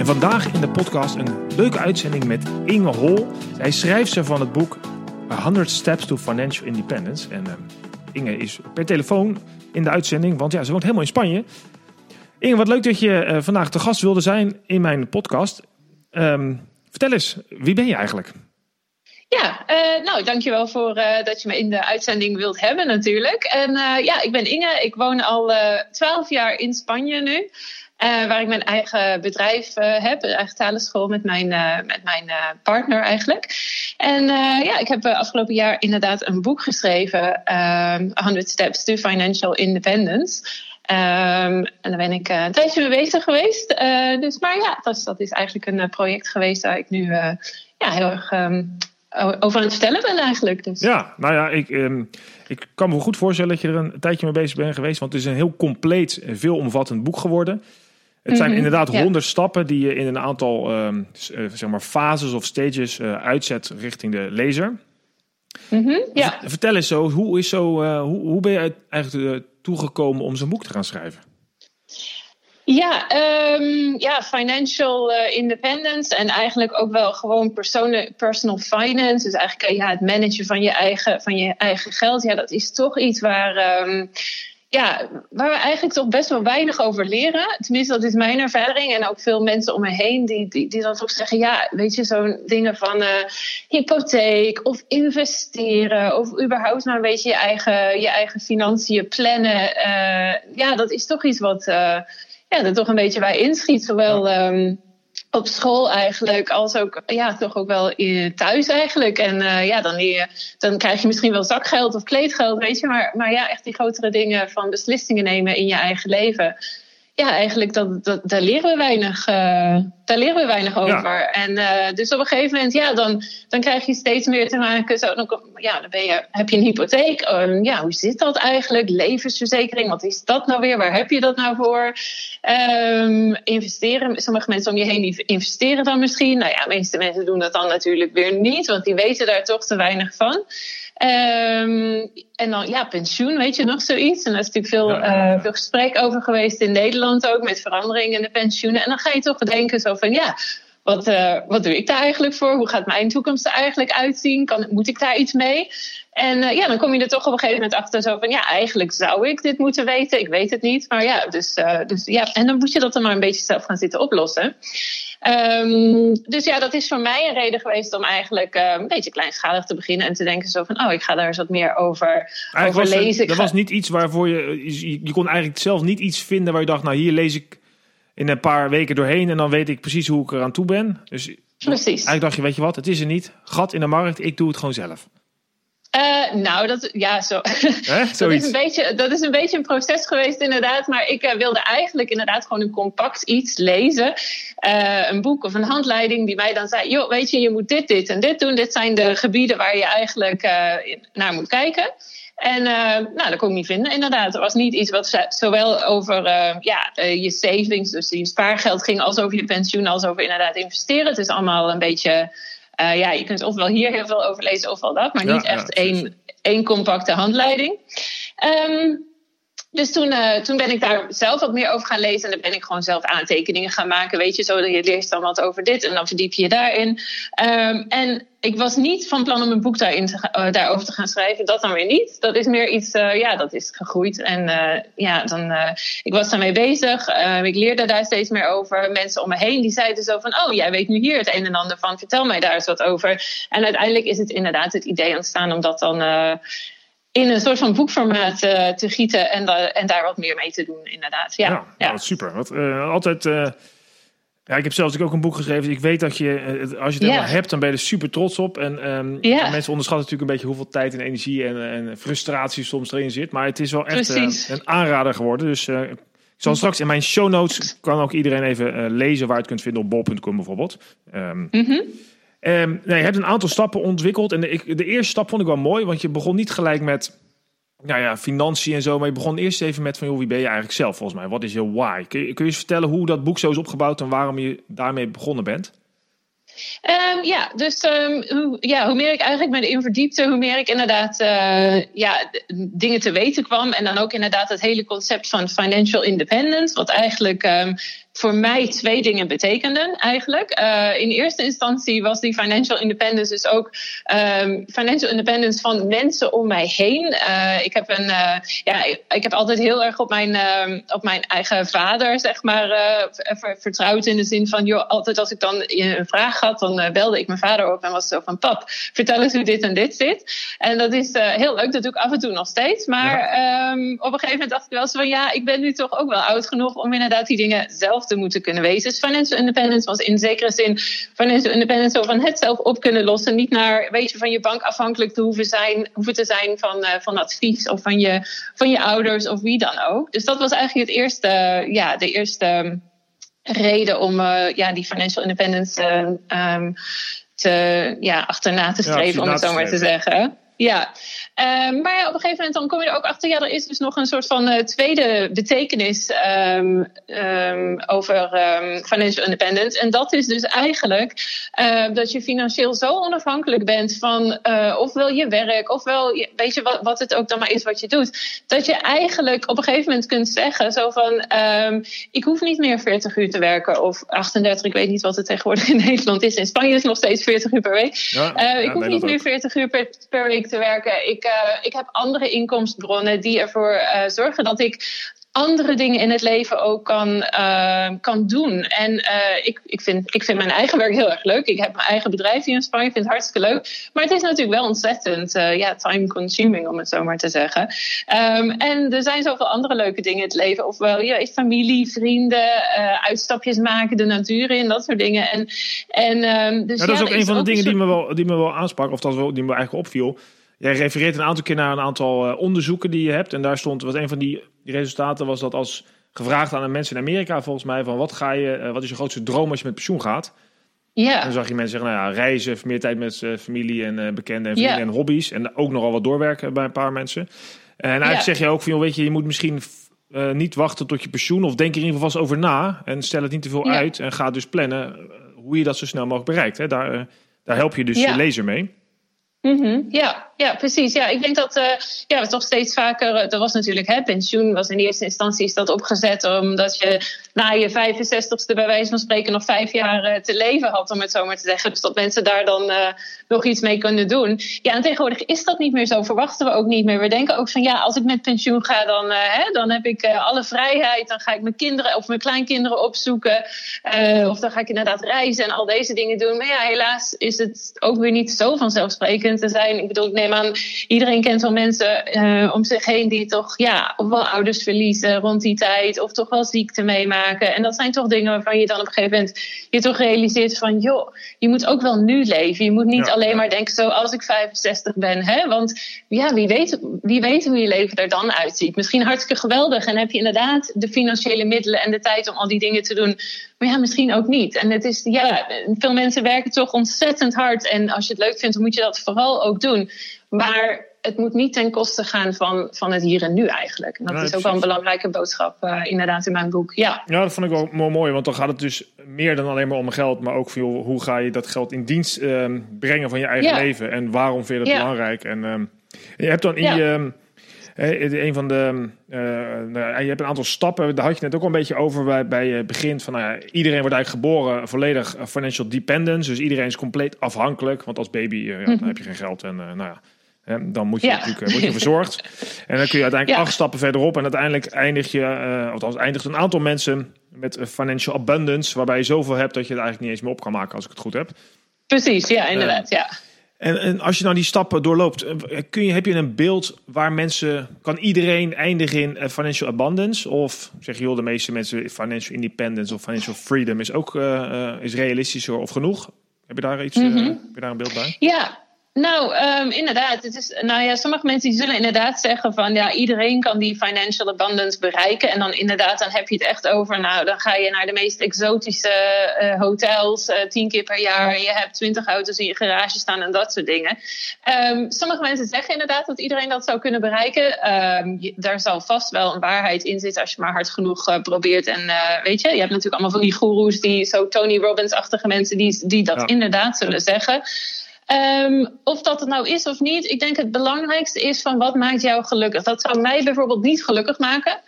En vandaag in de podcast een leuke uitzending met Inge Hol. Zij schrijft ze van het boek 100 Steps to Financial Independence. En uh, Inge is per telefoon in de uitzending, want ja, ze woont helemaal in Spanje. Inge, wat leuk dat je uh, vandaag te gast wilde zijn in mijn podcast. Um, vertel eens, wie ben je eigenlijk? Ja, uh, nou dankjewel voor uh, dat je me in de uitzending wilt hebben natuurlijk. En ja, ik ben Inge, ik woon al twaalf jaar in Spanje nu. Waar ik mijn eigen bedrijf heb, een eigen talenschool met mijn, met mijn partner eigenlijk. En ja, ik heb afgelopen jaar inderdaad een boek geschreven, 100 Steps to Financial Independence. Um, en daar ben ik een tijdje mee bezig geweest. Dus, maar ja, dat is, dat is eigenlijk een project geweest waar ik nu ja, heel erg um, over aan het vertellen ben eigenlijk. Dus. Ja, nou ja, ik, ik kan me goed voorstellen dat je er een tijdje mee bezig bent geweest. Want het is een heel compleet en veelomvattend boek geworden. Het zijn mm -hmm, inderdaad honderd stappen die je in een aantal zeg maar fases of stages uitzet richting de lezer. Mm -hmm, ja. Vertel eens zo, hoe, is zo hoe, hoe ben je eigenlijk toegekomen om zo'n boek te gaan schrijven? Ja, um, ja financial uh, independence en eigenlijk ook wel gewoon personal, personal finance. Dus eigenlijk ja, het managen van je, eigen, van je eigen geld. Ja, dat is toch iets waar, um, ja, waar we eigenlijk toch best wel weinig over leren. Tenminste, dat is mijn ervaring. En ook veel mensen om me heen die, die, die dan toch zeggen: ja, weet je, zo'n dingen van uh, hypotheek of investeren. Of überhaupt maar een beetje je eigen, je eigen financiën plannen. Uh, ja, dat is toch iets wat uh, ja, er toch een beetje bij inschiet. Zowel. Um, op school eigenlijk, als ook ja, toch ook wel thuis eigenlijk. En uh, ja, dan, die, dan krijg je misschien wel zakgeld of kleedgeld, weet je. Maar, maar ja, echt die grotere dingen van beslissingen nemen in je eigen leven. Ja, eigenlijk, dat, dat, daar leren we weinig, uh, daar leren we weinig over. Ja. En uh, dus op een gegeven moment, ja, dan, dan krijg je steeds meer te maken. Zo, dan, ja, dan ben je, heb je een hypotheek. Um, ja, hoe zit dat eigenlijk? Levensverzekering, wat is dat nou weer? Waar heb je dat nou voor? Um, investeren, sommige mensen om je heen die investeren dan misschien. Nou ja, de meeste mensen doen dat dan natuurlijk weer niet, want die weten daar toch te weinig van. Um, en dan, ja, pensioen, weet je nog zoiets? En daar is natuurlijk veel, ja. Uh, veel gesprek over geweest in Nederland ook, met veranderingen in de pensioenen. En dan ga je toch denken zo van, ja, wat, uh, wat doe ik daar eigenlijk voor? Hoe gaat mijn toekomst er eigenlijk uitzien? Kan, moet ik daar iets mee? En uh, ja, dan kom je er toch op een gegeven moment achter zo van... ja, eigenlijk zou ik dit moeten weten. Ik weet het niet. Maar ja, dus, uh, dus ja, en dan moet je dat dan maar een beetje zelf gaan zitten oplossen. Um, dus ja, dat is voor mij een reden geweest om eigenlijk uh, een beetje kleinschalig te beginnen. En te denken zo van, oh, ik ga daar eens wat meer over, over was lezen. Er, er was niet iets waarvoor je, je... Je kon eigenlijk zelf niet iets vinden waar je dacht... nou, hier lees ik in een paar weken doorheen... en dan weet ik precies hoe ik eraan toe ben. Dus Precies. eigenlijk dacht je, weet je wat, het is er niet. Gat in de markt, ik doe het gewoon zelf. Uh, nou, dat, ja, zo. dat, is een beetje, dat is een beetje een proces geweest, inderdaad. Maar ik uh, wilde eigenlijk inderdaad gewoon een compact iets lezen. Uh, een boek of een handleiding die mij dan zei: joh, weet je, je moet dit, dit en dit doen. Dit zijn de gebieden waar je eigenlijk naar moet kijken. En nou, dat kon ik niet vinden, inderdaad. Er was niet iets wat zowel over ja, je savings, dus je spaargeld ging, als over je pensioen, als over inderdaad investeren. Het is allemaal een beetje. Uh, ja, je kunt ofwel hier heel veel over lezen, ofwel dat, maar niet ja, echt één, één compacte handleiding. Um, dus toen, uh, toen ben ik daar zelf wat meer over gaan lezen. En dan ben ik gewoon zelf aantekeningen gaan maken. Weet je, zo dat je leest dan wat over dit en dan verdiep je je daarin. Um, en ik was niet van plan om een boek daarin te, uh, daarover te gaan schrijven. Dat dan weer niet. Dat is meer iets, uh, ja, dat is gegroeid. En ja, dan, ik was daarmee bezig. ik leerde daar steeds meer over. Mensen om me heen die zeiden zo van, oh, jij weet nu hier het een en ander van. Vertel mij daar eens wat over. En uiteindelijk is het inderdaad het idee ontstaan om dat dan in een soort van boekformaat uh, te gieten en, da en daar wat meer mee te doen, inderdaad. Ja, ja, ja. super. Want, uh, altijd. Uh, ja, ik heb zelfs ook een boek geschreven. Ik weet dat je, als je het ja. hebt, dan ben je er super trots op. En um, ja. mensen onderschatten natuurlijk een beetje hoeveel tijd en energie en, en frustratie soms erin zit. Maar het is wel echt een aanrader geworden. Dus Ik zal straks in mijn show notes kan ook iedereen even lezen waar je het kunt vinden op bol.com bijvoorbeeld. Um, nee, je hebt een aantal stappen ontwikkeld. En de, de eerste stap vond ik wel mooi, want je begon niet gelijk met nou ja, financiën en zo. Maar je begon eerst even met van, joh, wie ben je eigenlijk zelf volgens mij? Wat is je why? Kun kun je eens vertellen hoe dat boek zo is opgebouwd en waarom je daarmee begonnen bent? Um, ja, dus um, hoe, ja, hoe meer ik eigenlijk me erin verdiepte, hoe meer ik inderdaad uh, ja, dingen te weten kwam. En dan ook inderdaad het hele concept van financial independence, wat eigenlijk um, voor mij twee dingen betekenden eigenlijk. Uh, in eerste instantie was die financial independence dus ook financial independence van mensen om mij heen. Uh, ik heb een, ja, ik heb altijd heel erg op mijn, op mijn eigen vader, zeg maar, vertrouwd in de zin van, joh, altijd als ik dan een vraag dan belde ik mijn vader op en was zo van, pap, vertel eens hoe dit en dit zit. En dat is heel leuk, dat doe ik af en toe nog steeds. Maar ja. um, op een gegeven moment dacht ik wel zo van, ja, ik ben nu toch ook wel oud genoeg om inderdaad die dingen zelf te moeten kunnen wezen. Dus financial independence was in zekere zin financial independence zo van het zelf op kunnen lossen. Niet naar, weet je, van je bank afhankelijk te hoeven, zijn, hoeven te zijn van, uh, van advies of van je, van je ouders of wie dan ook. Dus dat was eigenlijk het eerste, ja, de eerste reden om uh, ja, die financial independence um, te, ja, achterna te streven, ja, om het zo maar te zeggen. Ja, Um, maar op een gegeven moment dan kom je er ook achter, ja, er is dus nog een soort van uh, tweede betekenis um, um, over financial independence. En dat is dus eigenlijk uh, dat je financieel zo onafhankelijk bent van uh, ofwel je werk, ofwel, weet je wat, wat het ook dan maar is wat je doet. Dat je eigenlijk op een gegeven moment kunt zeggen, zo van, ik hoef niet meer 40 uur te werken of 38, ik weet niet wat het tegenwoordig in Nederland is. In Spanje is het nog steeds 40 uur per week. Ja, ja, ik hoef niet meer 40 uur per, per week te werken. Ik uh, ik heb andere inkomstenbronnen die ervoor uh, zorgen dat ik andere dingen in het leven ook kan, uh, kan doen. En uh, ik, ik, vind, ik vind mijn eigen werk heel erg leuk. Ik heb mijn eigen bedrijf hier in Spanje. Ik vind het hartstikke leuk. Maar het is natuurlijk wel ontzettend uh, ja, time consuming, om het zo maar te zeggen. Um, en er zijn zoveel andere leuke dingen in het leven. Ofwel ja, familie, vrienden, uitstapjes maken, de natuur in, dat soort dingen. En, en, um, dus ja, dat is ook een van de dingen die me, wel, die me wel aansprak, of dat wel, die me eigenlijk opviel. Jij refereert een aantal keer naar een aantal uh, onderzoeken die je hebt. En daar stond, wat een van die, resultaten was dat als gevraagd aan de mensen in Amerika, volgens mij, van wat ga je, uh, wat is je grootste droom als je met pensioen gaat? Ja. En dan zag je mensen zeggen, nou ja, reizen, meer tijd met uh, familie en bekenden en vrienden en hobby's. En ook nogal wat doorwerken bij een paar mensen. En eigenlijk ja. zeg je ook van, joh, weet je, je moet misschien niet wachten tot je pensioen. Of denk er in ieder geval vast over na. En stel het niet te veel uit. En ga dus plannen hoe je dat zo snel mogelijk bereikt. Hè? Daar, daar help je dus je lezer mee. Mm -hmm. Ja, ja, precies. Ja, ik denk dat uh, ja, we toch steeds vaker. Uh, dat was natuurlijk, hè, pensioen was in eerste instantie is dat opgezet omdat je na je 65ste bij wijze van spreken nog vijf jaar uh, te leven had, om het zo maar te zeggen. Dus dat mensen daar dan nog iets mee kunnen doen. Ja, en tegenwoordig is dat niet meer zo. Verwachten we ook niet meer. We denken ook van ja, als ik met pensioen ga, dan, hè, dan heb ik alle vrijheid. Dan ga ik mijn kinderen of mijn kleinkinderen opzoeken. of dan ga ik inderdaad reizen en al deze dingen doen. Maar ja, helaas is het ook weer niet zo vanzelfsprekend te zijn. Ik bedoel, ik neem aan, iedereen kent wel mensen om zich heen die toch, ja, of wel ouders verliezen rond die tijd, of toch wel ziekte meemaken. En dat zijn toch dingen waarvan je dan op een gegeven moment je toch realiseert van, joh, je moet ook wel nu leven. Je moet niet ja, alleen ja. maar denken, zo als ik 65 ben, hè? Want ja, wie weet, wie weet hoe je leven er dan uitziet. Misschien hartstikke geweldig en heb je inderdaad de financiële middelen en de tijd om al die dingen te doen. Maar ja, misschien ook niet. En het is, ja, veel mensen werken toch ontzettend hard. En als je het leuk vindt, dan moet je dat vooral ook doen. Maar het moet niet ten koste gaan van, van het hier en nu eigenlijk. En dat ja, is ook wel een belangrijke boodschap, uh, inderdaad, in mijn boek. Ja. ja, dat vond ik wel mooi, want dan gaat het dus meer dan alleen maar om geld, maar ook veel hoe ga je dat geld in dienst uh, brengen van je eigen ja. leven en waarom vind je dat ja. belangrijk? En uh, je hebt dan in je. Een van de. Uh, je hebt een aantal stappen. Daar had je net ook al een beetje over bij, bij je begint. Van, nou ja, iedereen wordt eigenlijk geboren volledig financial dependence. Dus iedereen is compleet afhankelijk. Want als baby uh, ja, dan heb je geen geld. En uh, nou ja, dan moet je ja. natuurlijk word je verzorgd. en dan kun je uiteindelijk ja. acht stappen verderop. En uiteindelijk eindig je, althans eindigt een aantal mensen met financial abundance. Waarbij je zoveel hebt dat je het eigenlijk niet eens meer op kan maken als ik het goed heb. Precies, ja, inderdaad. ja. En, en, als je nou die stappen doorloopt, kun je, heb je een beeld waar mensen, kan iedereen eindigen in financial abundance? Of zeg je, joh, de meeste mensen financial independence of financial freedom is ook uh, is realistischer of genoeg? Heb je daar iets, mm -hmm. uh, heb je daar een beeld bij? Ja, Nou, um, inderdaad. Het is, nou ja, sommige mensen die zullen inderdaad zeggen van ja, iedereen kan die financial abundance bereiken. En dan inderdaad, dan heb je het echt over, nou, dan ga je naar de meest exotische uh, hotels uh, tien keer per jaar. Je hebt twintig auto's in je garage staan en dat soort dingen. Um, sommige mensen zeggen inderdaad dat iedereen dat zou kunnen bereiken. Um, je, daar zal vast wel een waarheid in zitten als je maar hard genoeg uh, probeert. En weet je, je hebt natuurlijk allemaal van die goeroes, die zo Tony Robbins-achtige mensen, die, die dat ja. inderdaad zullen zeggen. Um, of dat het nou is of niet, ik denk het belangrijkste is van wat maakt jou gelukkig. Dat zou mij bijvoorbeeld niet gelukkig maken.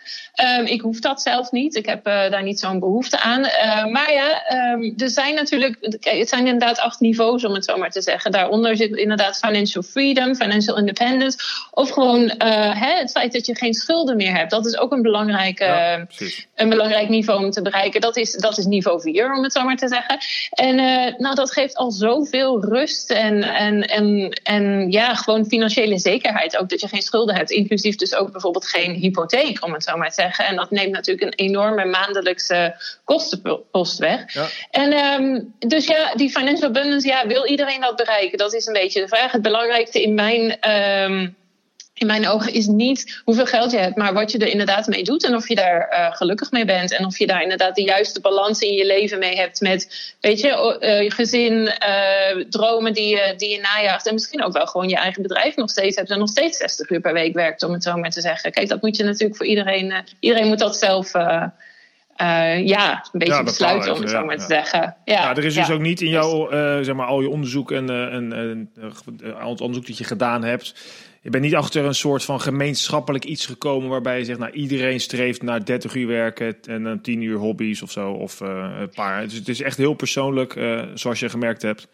Um, ik hoef dat zelf niet. Ik heb uh, daar niet zo'n behoefte aan. Uh, maar ja, um, er zijn natuurlijk, het zijn inderdaad acht niveaus om het zo maar te zeggen. Daaronder zit inderdaad financial freedom, financial independence. Of gewoon uh, hè, het feit dat je geen schulden meer hebt. Dat is ook een belangrijk, ja, een belangrijk niveau om te bereiken. Dat is, dat is niveau 4, om het zo maar te zeggen. En nou, dat geeft al zoveel rust en, en, en, en ja, gewoon financiële zekerheid. Ook dat je geen schulden hebt. Inclusief dus ook bijvoorbeeld geen hypotheek, om het zo maar te zeggen. En dat neemt natuurlijk een enorme maandelijkse kostenpost weg. Ja. En um, dus ja, die financial abundance, ja, wil iedereen dat bereiken? Dat is een beetje de vraag. Het belangrijkste in mijn. Um, in mijn ogen is niet hoeveel geld je hebt, maar wat je er inderdaad mee doet en of je daar uh, gelukkig mee bent en of je daar inderdaad de juiste balans in je leven mee hebt met, weet je, uh, je gezin, uh, dromen die je, die je najaagt en misschien ook wel gewoon je eigen bedrijf nog steeds hebt en nog steeds 60 uur per week werkt, om het zo maar te zeggen. Kijk, dat moet je natuurlijk voor iedereen, iedereen moet dat zelf. Uh, ja, een beetje ja, besluiten om het zo maar te zeggen. Ja, er is dus ook niet in jouw, uh, zeg maar, al je onderzoek en, en, en al het onderzoek dat je gedaan hebt, je bent niet achter een soort van gemeenschappelijk iets gekomen waarbij je zegt, nou iedereen streeft naar 30 uur werken en dan 10 uur hobby's of zo. Of uh, een paar. Dus het is echt heel persoonlijk, uh, zoals je gemerkt hebt.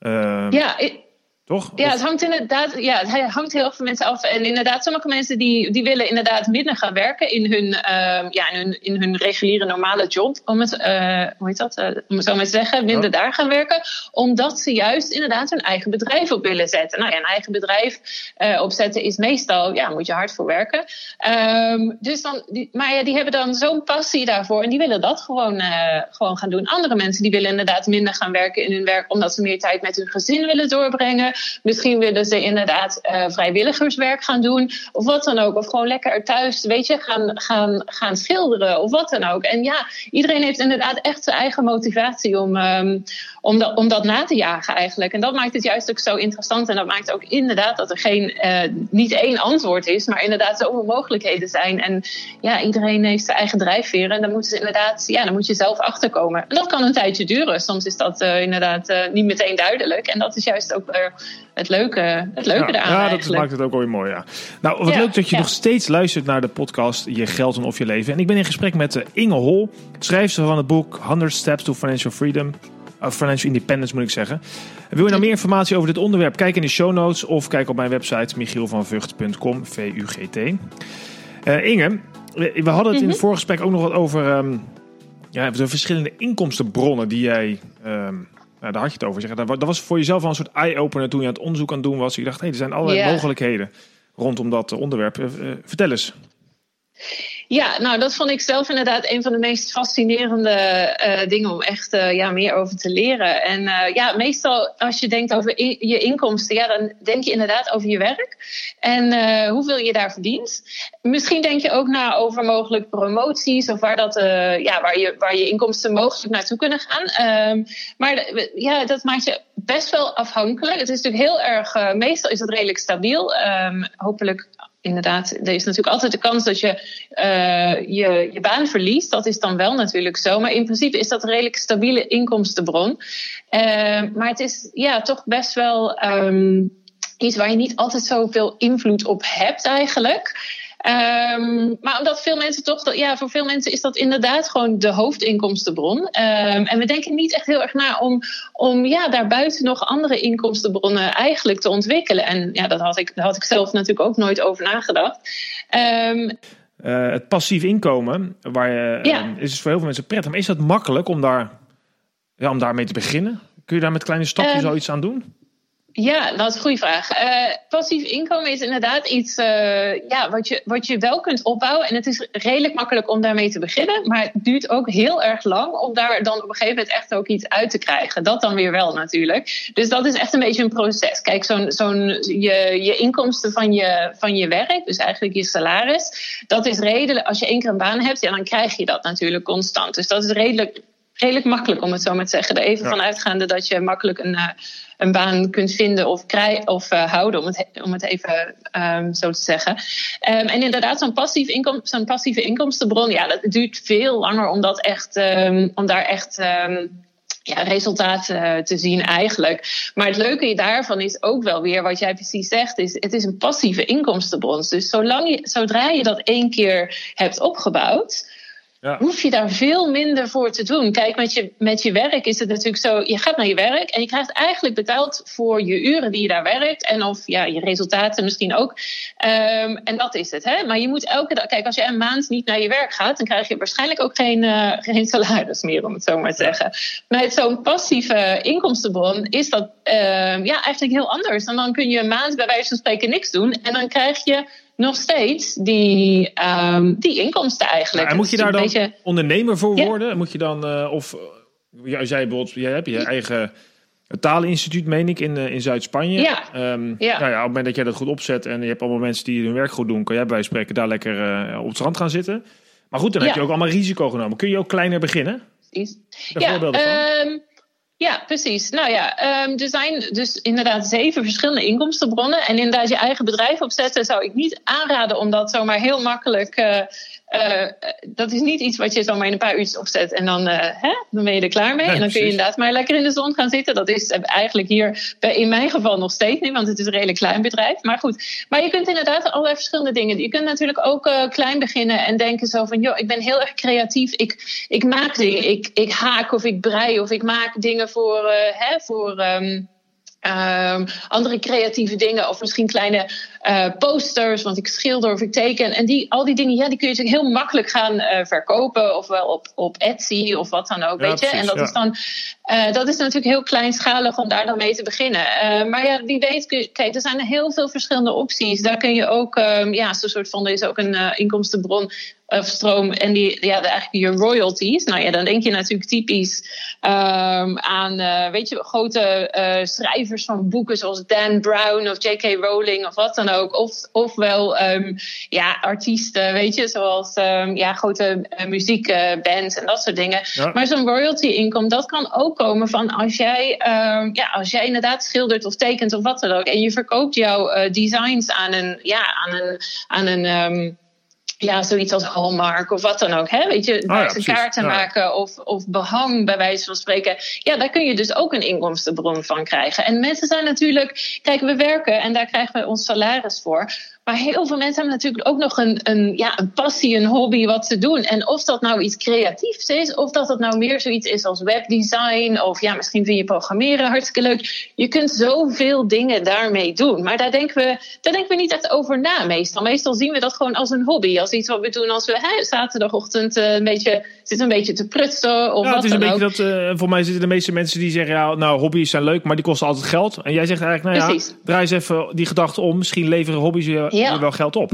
Uh, ja, ik, toch? Ja, het hangt inderdaad ja, het hangt heel veel mensen af. En inderdaad, sommige mensen die, die willen inderdaad minder gaan werken in hun, uh, ja, in hun, in hun reguliere normale job. Om het, uh, hoe heet dat? Uh, om het zo maar te zeggen, minder daar gaan werken. Omdat ze juist inderdaad hun eigen bedrijf op willen zetten. Nou ja, een eigen bedrijf opzetten is meestal, ja, moet je hard voor werken. Um, dus dan, die, maar ja, die hebben dan zo'n passie daarvoor. En die willen dat gewoon, gewoon gaan doen. Andere mensen die willen inderdaad minder gaan werken in hun werk. Omdat ze meer tijd met hun gezin willen doorbrengen. Misschien willen ze inderdaad uh, vrijwilligerswerk gaan doen. Of wat dan ook. Of gewoon lekker thuis, weet je, gaan, gaan, gaan schilderen. Of wat dan ook. En ja, iedereen heeft inderdaad echt zijn eigen motivatie om, um, om, dat, om dat na te jagen eigenlijk. En dat maakt het juist ook zo interessant. En dat maakt ook inderdaad dat er geen, uh, niet één antwoord is. Maar inderdaad zoveel mogelijkheden zijn. En ja, iedereen heeft zijn eigen drijfveer. En dan moeten ze inderdaad, ja, dan moet je zelf achterkomen. En dat kan een tijdje duren. Soms is dat uh, inderdaad niet meteen duidelijk. En dat is juist ook het leuke, het leuke ja, Ja, dat maakt het ook weer mooi, ja. Nou, wat leuk dat je nog steeds luistert naar de podcast Je Geld en Of Je Leven. En ik ben in gesprek met Inge Hol, schrijfster van het boek 100 Steps to Financial Freedom. Uh, financial Independence moet ik zeggen. Wil je nou meer informatie over dit onderwerp? Kijk in de show notes of kijk op mijn website michielvanvugt.com, V-U-G-T. Uh, Inge, we hadden het in het mhm. vorige gesprek ook nog wat over um, ja, de verschillende inkomstenbronnen die jij... Um, nou, daar had je het over. Zeggen. Dat was voor jezelf al een soort eye-opener toen je aan het onderzoek aan het doen was. Je dacht, hé, hey, er zijn allerlei yeah. mogelijkheden rondom dat onderwerp. Uh, vertel eens. Ja, nou dat vond ik zelf inderdaad een van de meest fascinerende uh, dingen om echt uh, ja, meer over te leren. En uh, ja, meestal als je denkt over je inkomsten, ja, dan denk je inderdaad over je werk en hoeveel je daar verdient. Misschien denk je ook na over mogelijk promoties of waar, dat, ja, waar, je, waar je inkomsten mogelijk naartoe kunnen gaan. Um, maar ja, dat maakt je best wel afhankelijk. Het is natuurlijk heel erg, meestal is het redelijk stabiel. Um, hopelijk inderdaad, er is natuurlijk altijd de kans dat je, uh, je je baan verliest. Dat is dan wel natuurlijk zo. Maar in principe is dat een redelijk stabiele inkomstenbron. Uh, maar het is ja, toch best wel um, iets waar je niet altijd zoveel invloed op hebt eigenlijk. Um, maar omdat veel mensen toch, ja, voor veel mensen is dat inderdaad gewoon de hoofdinkomstenbron. Um, en we denken niet echt heel erg na om, om ja, daarbuiten nog andere inkomstenbronnen eigenlijk te ontwikkelen. En ja, dat had ik, daar had ik zelf natuurlijk ook nooit over nagedacht. Um, uh, het passief inkomen, waar je, ja. is dus voor heel veel mensen prettig. Maar is dat makkelijk om daar, ja, om daarmee te beginnen? Kun je daar met kleine stapjes zoiets aan doen? Ja, dat is een goede vraag. Uh, passief inkomen is inderdaad iets uh, ja, wat, je, wat je wel kunt opbouwen. En het is redelijk makkelijk om daarmee te beginnen. Maar het duurt ook heel erg lang om daar dan op een gegeven moment echt ook iets uit te krijgen. Dat dan weer wel natuurlijk. Dus dat is echt een beetje een proces. Kijk, zo'n zo'n je, je inkomsten van je, van je werk, dus eigenlijk je salaris, dat is redelijk. Als je één keer een baan hebt, ja, dan krijg je dat natuurlijk constant. Dus dat is redelijk redelijk makkelijk om het zo maar te zeggen. Er even ja. van uitgaande dat je makkelijk een, uh, een baan kunt vinden of, krijgen of uh, houden, om het, om het even um, zo te zeggen. Um, en inderdaad, zo'n passief inkom, zo'n passieve inkomstenbron, ja, dat duurt veel langer om, dat echt, um, om daar echt ja, resultaten te zien eigenlijk. Maar het leuke daarvan is ook wel weer, wat jij precies zegt, is het is een passieve inkomstenbron. Dus zolang je, zodra je dat één keer hebt opgebouwd, ja. hoef je daar veel minder voor te doen. Kijk, met je, met je werk is het natuurlijk zo: je gaat naar je werk en je krijgt eigenlijk betaald voor je uren die je daar werkt. En of ja, je resultaten misschien ook. Um, en dat is het. Hè? Maar je moet elke dag, kijk, als je een maand niet naar je werk gaat, dan krijg je waarschijnlijk ook geen, uh, geen salaris meer, om het zo maar te zeggen. Met zo'n passieve inkomstenbron is dat uh, ja, eigenlijk heel anders. En dan kun je een maand bij wijze van spreken niks doen en dan krijg je nog steeds die, um, die inkomsten eigenlijk. Ja, en moet je daar dan beetje... ondernemer voor worden? Ja. Moet je dan, uh, of jij zei bijvoorbeeld, jij hebt je eigen taleninstituut, meen ik, in, uh, in Zuid-Spanje. Ja. Um, ja. Nou ja. Op het moment dat jij dat goed opzet en je hebt allemaal mensen die hun werk goed doen, kan jij bij spreken daar lekker uh, op het strand gaan zitten. Maar goed, dan heb je ook allemaal risico genomen. Kun je ook kleiner beginnen? Precies. Ja, um, ja, precies. Nou ja, um, er zijn dus inderdaad zeven verschillende inkomstenbronnen. En inderdaad je eigen bedrijf opzetten zou ik niet aanraden om dat zomaar heel makkelijk uh, uh, dat is niet iets wat je zomaar in een paar uurtjes opzet en dan, uh, hè, dan ben je er klaar mee. Nee, en dan kun je inderdaad maar lekker in de zon gaan zitten. Dat is eigenlijk hier in mijn geval nog steeds niet, want het is een redelijk klein bedrijf. Maar goed, maar je kunt inderdaad allerlei verschillende dingen. Je kunt natuurlijk ook uh, klein beginnen en denken zo van, joh, ik ben heel erg creatief. Ik, ik maak dingen, ik, ik haak of ik brei of ik maak dingen voor, hè, voor um, Um, andere creatieve dingen of misschien kleine uh, posters, want ik schilder of ik teken. En die, al die dingen, ja, die kun je natuurlijk heel makkelijk gaan uh, verkopen, ofwel op, op Etsy of wat dan ook, ja, weet je. Precies, en dat ja. is dan, uh, dat is natuurlijk heel kleinschalig om daar dan mee te beginnen. maar ja, wie weet, kijk, er zijn heel veel verschillende opties. Daar kun je ook, um, ja, zo'n soort van, er is ook een inkomstenbron of stroom en die, ja, eigenlijk je royalties. Nou ja, dan denk je natuurlijk typisch um, aan, uh, weet je, grote uh, schrijvers van boeken zoals Dan Brown of J.K. Rowling of wat dan ook. Of, ofwel, um, ja, artiesten, weet je, zoals um, ja, grote uh, muziekbands en dat soort dingen. Ja. Maar zo'n royalty income, dat kan ook komen van als jij, ja, als jij inderdaad schildert of tekent of wat dan ook. En je verkoopt jouw designs aan een, ja, aan een, aan een ja, zoiets als Hallmark of wat dan ook. Hè? Weet je, daar oh ja, kaarten ja. maken of, of behang, bij wijze van spreken. Ja, daar kun je dus ook een inkomstenbron van krijgen. En mensen zijn natuurlijk, kijk, we werken en daar krijgen we ons salaris voor. Maar heel veel mensen hebben natuurlijk ook nog een, een, ja, een passie, een hobby wat ze doen. En of dat nou iets creatiefs is, of dat het nou meer zoiets is als webdesign, of ja, misschien vind je programmeren hartstikke leuk. Je kunt zoveel dingen daarmee doen. Maar daar denken we, daar denken we niet echt over na meestal. Meestal zien we dat gewoon als een hobby, als iets wat we doen als we hè, zaterdagochtend uh, een beetje zitten een beetje te prutsen. Of ja, wat het is een dan beetje ook. dat, uh, voor mij zitten de meeste mensen die zeggen, ja, nou, hobby's zijn leuk, maar die kosten altijd geld. En jij zegt eigenlijk, nou ja, Precies. draai eens even die gedachte om. Misschien leveren hobby's je, Ja. je wel geld op.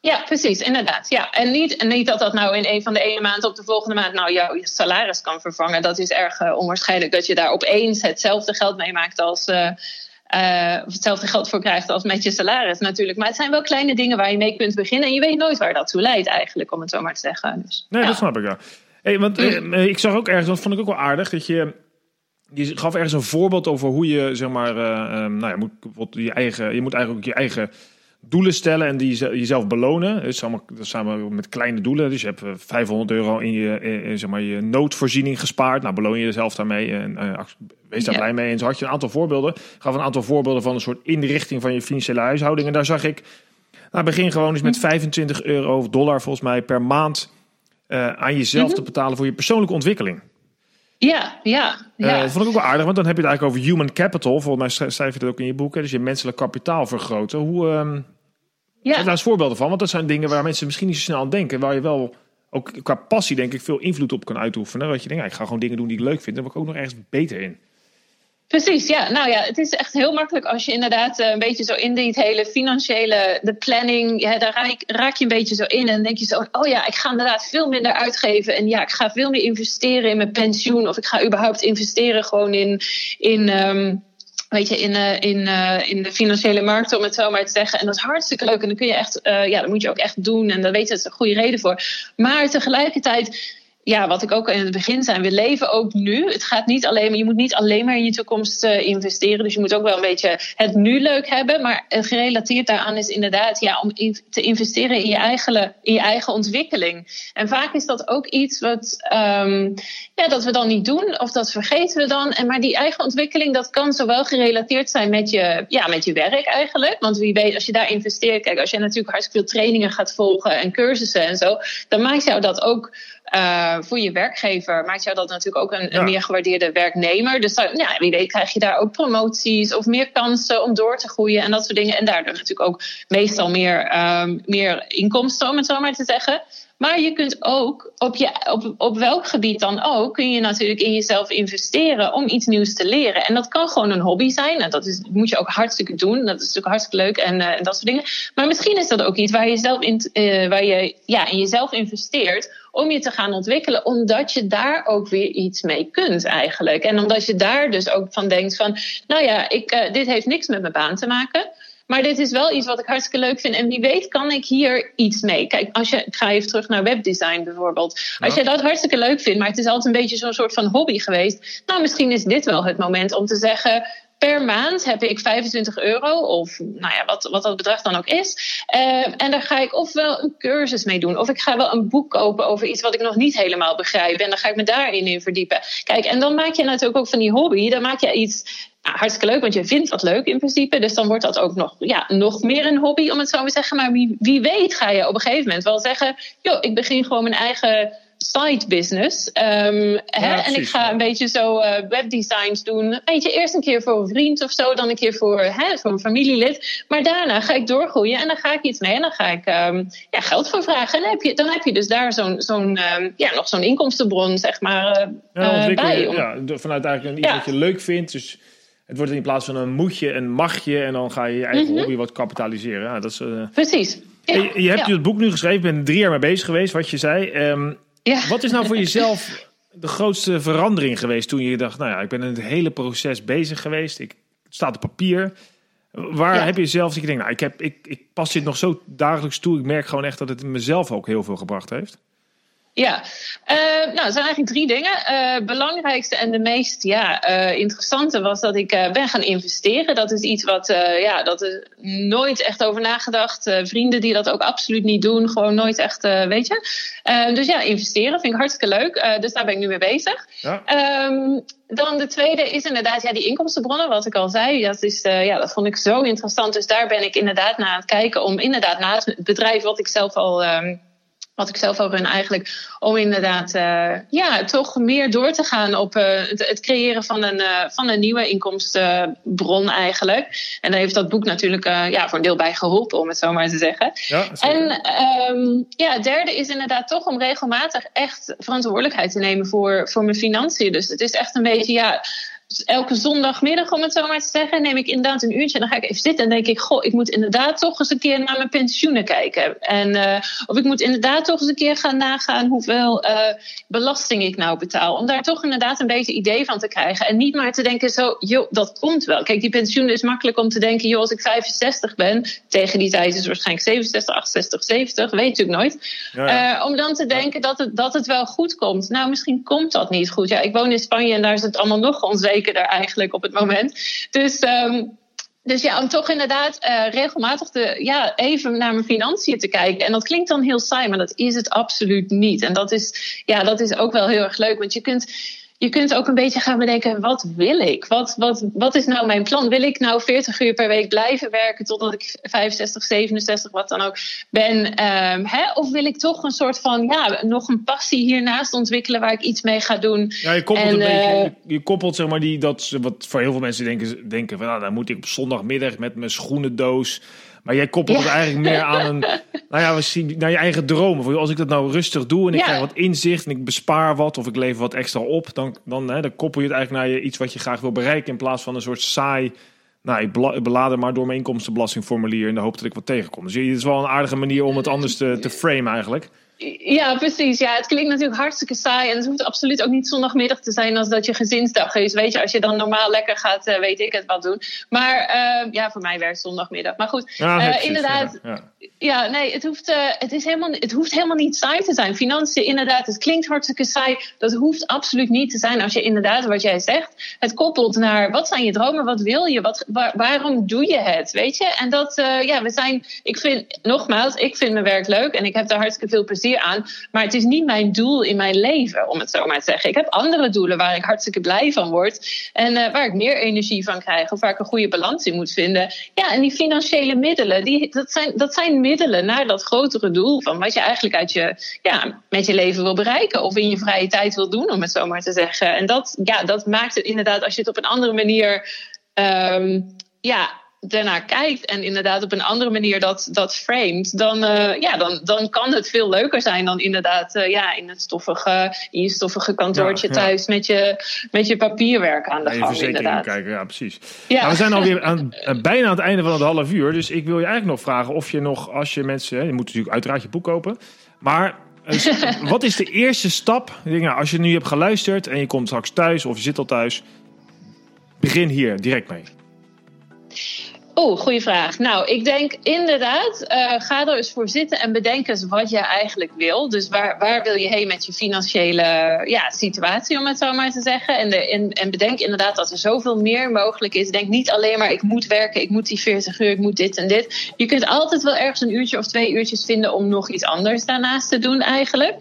Ja, precies, inderdaad. Ja. En, niet, en niet dat dat nou in een van de ene maand op de volgende maand nou jouw salaris kan vervangen. Dat is erg uh, onwaarschijnlijk dat je daar opeens hetzelfde geld mee maakt als. Uh, uh, of hetzelfde geld voor krijgt als met je salaris natuurlijk. Maar het zijn wel kleine dingen waar je mee kunt beginnen. En je weet nooit waar dat toe leidt eigenlijk, om het zo maar te zeggen. Dus, Nee, ja. dat snap ik ja. Hey, want eh, ik zag ook ergens, dat vond ik ook wel aardig, dat je... Je gaf ergens een voorbeeld over hoe je, zeg maar, eh, eh, nou ja, moet, je, eigen, je moet eigenlijk ook je eigen doelen stellen en die je- jezelf belonen. Dat is allemaal samen met kleine doelen. Dus je hebt eh, 500 euro in je, in, zeg maar, je noodvoorziening gespaard. Nou, beloon je jezelf daarmee en eh, wees daar Ja. blij mee. En zo had je een aantal voorbeelden. Ik gaf een aantal voorbeelden van een soort inrichting van je financiële huishouding. En daar zag ik, nou, begin gewoon eens met 25 euro of dollar volgens mij per maand eh, aan jezelf Mhm. te betalen voor je persoonlijke ontwikkeling. Ja, ja, Eh, ja. dat vond ik ook wel aardig, want dan heb je het eigenlijk over human capital. Volgens mij schrijf- je dat ook in je boek. Hè? Dus je menselijk kapitaal vergroten. Hoe, ehm ja. Geef daar eens voorbeelden van, want dat zijn dingen waar mensen misschien niet zo snel aan denken. Waar je wel ook qua passie, denk ik, veel invloed op kan uitoefenen. Dat je denkt, ja, ik ga gewoon dingen doen die ik leuk vind. Daar word ik ook nog ergens beter in. Precies, ja. Nou ja, het is echt heel makkelijk als je inderdaad een beetje zo in die hele financiële, de planning, ja, daar raak, raak, je een beetje zo in en dan denk je zo, oh ja, ik ga inderdaad veel minder uitgeven en ja, ik ga veel meer investeren in mijn pensioen of ik ga überhaupt investeren gewoon in, in um, weet je, in, uh, in, uh, in de financiële markt, om het zo maar te zeggen. En dat is hartstikke leuk. En dan kun je echt, uh, ja, dat moet je ook echt doen. En daar weet je, dat is een goede reden voor. Maar tegelijkertijd ja, wat ik ook in het begin zei, we leven ook nu. Het gaat niet alleen je moet niet alleen maar in je toekomst uh, investeren. Dus je moet ook wel een beetje het nu leuk hebben. Maar gerelateerd daaraan is inderdaad ja, om in, te investeren in je, eigen, in je eigen ontwikkeling. En vaak is dat ook iets wat um, ja, dat we dan niet doen, of dat vergeten we dan. En maar die eigen ontwikkeling, dat kan zowel gerelateerd zijn met je, ja, met je werk eigenlijk. Want wie weet, als je daar investeert, kijk, als je natuurlijk hartstikke veel trainingen gaat volgen en cursussen en zo, dan maakt jou dat ook uh, voor je werkgever maakt jou dat natuurlijk ook een, een meer gewaardeerde werknemer. Dus dan, ja, wie weet krijg je daar ook promoties of meer kansen om door te groeien en dat soort dingen. En daardoor natuurlijk ook meestal meer, um, meer inkomsten, om het zo maar te zeggen. Maar je kunt ook, op, je, op, op welk gebied dan ook, kun je natuurlijk in jezelf investeren om iets nieuws te leren. En dat kan gewoon een hobby zijn. En dat is, moet je ook hartstikke doen. Dat is natuurlijk hartstikke leuk en, uh, en dat soort dingen. Maar misschien is dat ook iets waar je, zelf in, uh, waar je ja, in jezelf investeert om je te gaan ontwikkelen, omdat je daar ook weer iets mee kunt eigenlijk. En omdat je daar dus ook van denkt van, nou ja, ik, uh, dit heeft niks met mijn baan te maken. Maar dit is wel iets wat ik hartstikke leuk vind. En wie weet kan ik hier iets mee. Kijk, als je, ik ga even terug naar webdesign bijvoorbeeld. Als je dat hartstikke leuk vindt, maar het is altijd een beetje zo'n soort van hobby geweest. Nou, misschien is dit wel het moment om te zeggen per maand heb ik 25 euro, of nou ja, wat, wat dat bedrag dan ook is. Uh, en daar ga ik ofwel een cursus mee doen, of ik ga wel een boek kopen over iets wat ik nog niet helemaal begrijp. En dan ga ik me daarin in verdiepen. Kijk, en dan maak je natuurlijk ook van die hobby, dan maak je iets nou, hartstikke leuk, want je vindt wat leuk in principe. Dus dan wordt dat ook nog, ja, nog meer een hobby, om het zo te zeggen. Maar wie, wie weet ga je op een gegeven moment wel zeggen... joh, ik begin gewoon mijn eigen side business. Um, ja, hè, en ik ga een beetje zo uh, webdesigns doen. Weet je, eerst een keer voor een vriend of zo, dan een keer voor, hè, voor een familielid. Maar daarna ga ik doorgroeien en dan ga ik iets mee en dan ga ik um, ja, geld voor vragen. En dan heb je, dan heb je dus daar zo'n, zo'n um, ja, nog zo'n inkomstenbron, zeg maar, uh, ja, uh, bij. Om... Ja, vanuit eigenlijk iets ja. wat je leuk vindt. Dus het wordt in plaats van een moetje een magje en dan ga je je eigen mm -hmm. hobby wat kapitaliseren. Ja, dat is, uh... Precies. Ja, je, je, hebt ja. het boek nu geschreven, bent drie jaar mee bezig geweest, wat je zei. Um, ja. Wat is nou voor jezelf de grootste verandering geweest toen je dacht, nou ja, ik ben in het hele proces bezig geweest. Ik het staat op papier. Waar heb je zelf dat je denkt, nou, ik, heb, ik, ik pas dit nog zo dagelijks toe. Ik merk gewoon echt dat het mezelf ook heel veel gebracht heeft. Ja, uh, nou, er zijn eigenlijk drie dingen. Uh, belangrijkste en de meest ja, uh, interessante was dat ik ben gaan investeren. Dat is iets wat, ja, dat is nooit echt over nagedacht. vrienden die dat ook absoluut niet doen, gewoon nooit echt, weet je. dus ja, investeren vind ik hartstikke leuk. dus daar ben ik nu mee bezig. Ja. Um, dan de tweede is inderdaad ja, die inkomstenbronnen, wat ik al zei. Dat, is, ja, dat vond ik zo interessant. Dus daar ben ik inderdaad naar aan het kijken om inderdaad naast het bedrijf wat ik zelf al... Um, wat ik zelf al run eigenlijk, om inderdaad uh, ja, toch meer door te gaan op uh, het, het, creëren van een, uh, van een nieuwe inkomstenbron eigenlijk. En daar heeft dat boek natuurlijk ja, voor een deel bij geholpen, om het zo maar te zeggen. Ja, en um, ja, het derde is inderdaad toch om regelmatig echt verantwoordelijkheid te nemen voor, voor mijn financiën. Dus het is echt een beetje, ja elke zondagmiddag, om het zo maar te zeggen, neem ik inderdaad een uurtje. En dan ga ik even zitten en denk ik, goh, ik moet inderdaad toch eens een keer naar mijn pensioenen kijken. En, uh, of ik moet inderdaad toch eens een keer gaan nagaan hoeveel uh, belasting ik nou betaal. Om daar toch inderdaad een beetje idee van te krijgen. En niet maar te denken zo, joh, dat komt wel. Kijk, die pensioen is makkelijk om te denken, joh, als ik 65 ben, tegen die tijd is het waarschijnlijk 67, 68, 70, weet natuurlijk nooit. Ja, ja. Uh, om dan te denken dat het, dat het wel goed komt. Nou, misschien komt dat niet goed. Ja, ik woon in Spanje en daar is het allemaal nog onzeker zekerder eigenlijk op het moment. Dus. Um, dus ja, om toch inderdaad uh, regelmatig te, ja, even naar mijn financiën te kijken. En dat klinkt dan heel saai, maar dat is het absoluut niet. En dat is, ja, dat is ook wel heel erg leuk. Want je kunt je kunt ook een beetje gaan bedenken, wat wil ik? Wat, wat, wat is nou mijn plan? Wil ik nou 40 uur per week blijven werken totdat ik 65, 67, wat dan ook ben? Um, hè? Of wil ik toch een soort van, ja, nog een passie hiernaast ontwikkelen waar ik iets mee ga doen? Ja, je koppelt, en, een beetje, je koppelt zeg maar die, dat, wat voor heel veel mensen denken, denken van, nou, dan moet ik op zondagmiddag met mijn schoenendoos Maar jij koppelt het eigenlijk meer aan een, nou ja, we zien naar je eigen dromen. Als ik dat nou rustig doe en ik krijg wat inzicht en ik bespaar wat of ik lever wat extra op, dan, dan, hè, dan koppel je het eigenlijk naar je iets wat je graag wil bereiken in plaats van een soort saai. Nou, ik beladen maar door mijn inkomstenbelastingformulier in de hoop dat ik wat tegenkom. Dus het is wel een aardige manier om het anders te, te framen eigenlijk. Ja, precies. Ja, het klinkt natuurlijk hartstikke saai. En het hoeft absoluut ook niet zondagmiddag te zijn als dat je gezinsdag is. Weet je, als je dan normaal lekker gaat, uh, weet ik het wat doen. Maar uh, ja, voor mij werkt zondagmiddag. Maar goed, ja, uh, inderdaad. Ja. ja. Nee, het hoeft, het, is helemaal, het hoeft helemaal niet saai te zijn. Financiën, inderdaad, het klinkt hartstikke saai. Dat hoeft absoluut niet te zijn als je inderdaad, wat jij zegt, het koppelt naar wat zijn je dromen, wat wil je, wat, waar, waarom doe je het, weet je? En dat, ja, we zijn, ik vind, nogmaals, ik vind mijn werk leuk en ik heb daar hartstikke veel plezier aan. Maar het is niet mijn doel in mijn leven, om het zo maar te zeggen. Ik heb andere doelen waar ik hartstikke blij van word. En uh, waar ik meer energie van krijg. Of waar ik een goede balans in moet vinden. Ja, en die financiële middelen, die, dat, zijn, dat zijn middelen naar dat grotere doel. Van wat je eigenlijk uit je, ja, met je leven wil bereiken. Of in je vrije tijd wil doen, om het zo maar te zeggen. En dat, ja, dat maakt het inderdaad, als je het op een andere manier. Um, ja, daarnaar kijkt en inderdaad op een andere manier dat, dat framet, dan, uh, ja, dan, dan kan het veel leuker zijn dan inderdaad uh, ja, in, het stoffige, in je stoffige kantoortje ja, ja. thuis met je, met je papierwerk aan de ja, gang. Inderdaad. kijken, ja, precies. Ja. Nou, we zijn alweer aan, uh, bijna aan het einde van het half uur, dus ik wil je eigenlijk nog vragen of je nog, als je mensen, je moet natuurlijk uiteraard je boek kopen, maar wat is de eerste stap? Nou, als je nu hebt geluisterd en je komt straks thuis of je zit al thuis, begin hier direct mee. Oh, goede vraag. Nou, ik denk inderdaad, uh, ga er eens voor zitten en bedenk eens wat je eigenlijk wil. Dus waar, waar wil je heen met je financiële ja, situatie, om het zo maar te zeggen. En, de, en, en bedenk inderdaad dat er zoveel meer mogelijk is. Denk niet alleen maar, ik moet werken, ik moet die 40 uur, ik moet dit en dit. Je kunt altijd wel ergens een uurtje of twee uurtjes vinden om nog iets anders daarnaast te doen eigenlijk.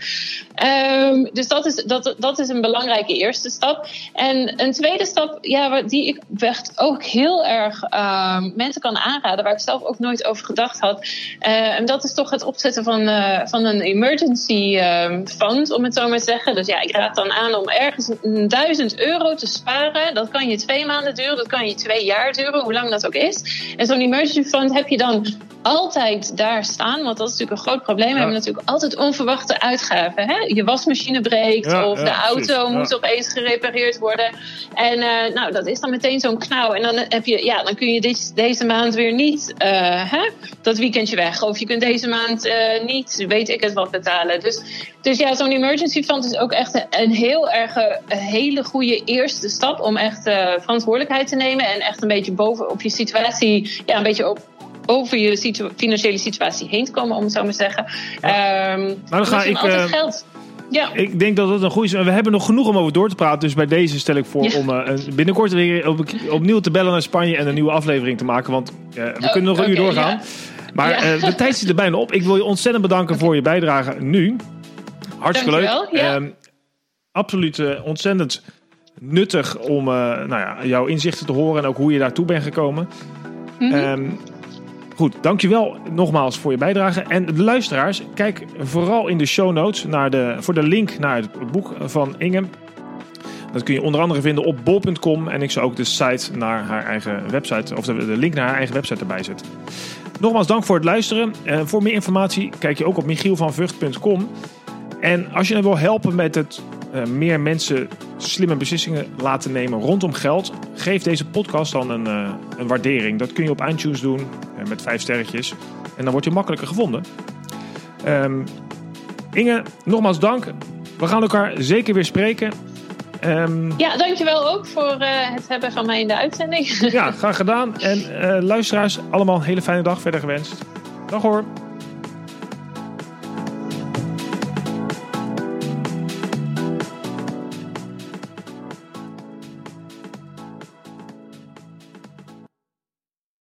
Um, dus dat is, dat, dat is een belangrijke eerste stap. En een tweede stap, ja, die ik echt ook heel erg um, mensen kan aanraden, waar ik zelf ook nooit over gedacht had. Uh, en dat is toch het opzetten van, uh, van een emergency uh, fund, om het zo maar te zeggen. Dus ja, ik raad dan aan om ergens een duizend euro te sparen. Dat kan je twee maanden duren, dat kan je twee jaar duren, hoe lang dat ook is. En zo'n emergency fund heb je dan altijd daar staan. Want dat is natuurlijk een groot probleem. We hebben natuurlijk altijd onverwachte uitgaven. Hè? Je wasmachine breekt of de auto moet opeens gerepareerd worden. En uh, nou, dat is dan meteen zo'n knauw. En dan, heb je, ja, dan kun je dit, deze maand weer niet uh, hè, dat weekendje weg. Of je kunt deze maand uh, niet, weet ik het wat, betalen. Dus, dus ja, zo'n emergency fund is ook echt een, een heel erg een hele goede eerste stap om echt verantwoordelijkheid te nemen. En echt een beetje boven op je situatie, ja, een beetje op over je situ financiële situatie heen te komen, om het zo maar te zeggen. Ja. Um, nou, dan ga ik. Uh, geld. Ja. Ik denk dat dat een goede is. We hebben nog genoeg om over door te praten. Dus bij deze stel ik voor ja. om uh, binnenkort weer op, opnieuw te bellen naar Spanje en een nieuwe aflevering te maken. Want uh, we oh, kunnen nog een uur doorgaan. Ja. Maar de tijd zit er bijna op. Ik wil je ontzettend bedanken voor je bijdrage nu. Hartstikke leuk. Ja. Um, absoluut ontzettend nuttig om nou ja, jouw inzichten te horen en ook hoe je daartoe bent gekomen. Mm -hmm. um, Goed, dankjewel nogmaals voor je bijdrage. En de luisteraars, kijk vooral in de show notes naar de, voor de link naar het boek van Inge. Dat kun je onder andere vinden op bol.com. En ik zal ook de site naar haar eigen website, of de, de link naar haar eigen website erbij zetten. Nogmaals dank voor het luisteren. En voor meer informatie kijk je ook op michielvanvucht.com. En als je dan wil helpen met het uh, meer mensen slimme beslissingen laten nemen rondom geld, geef deze podcast dan een, uh, een waardering. Dat kun je op iTunes doen uh, met vijf sterretjes. En dan word je makkelijker gevonden. Um, Inge, nogmaals dank. We gaan elkaar zeker weer spreken. Um, ja, dankjewel ook voor het hebben van mij in de uitzending. ja, graag gedaan. En luisteraars, allemaal een hele fijne dag verder gewenst. Dag hoor.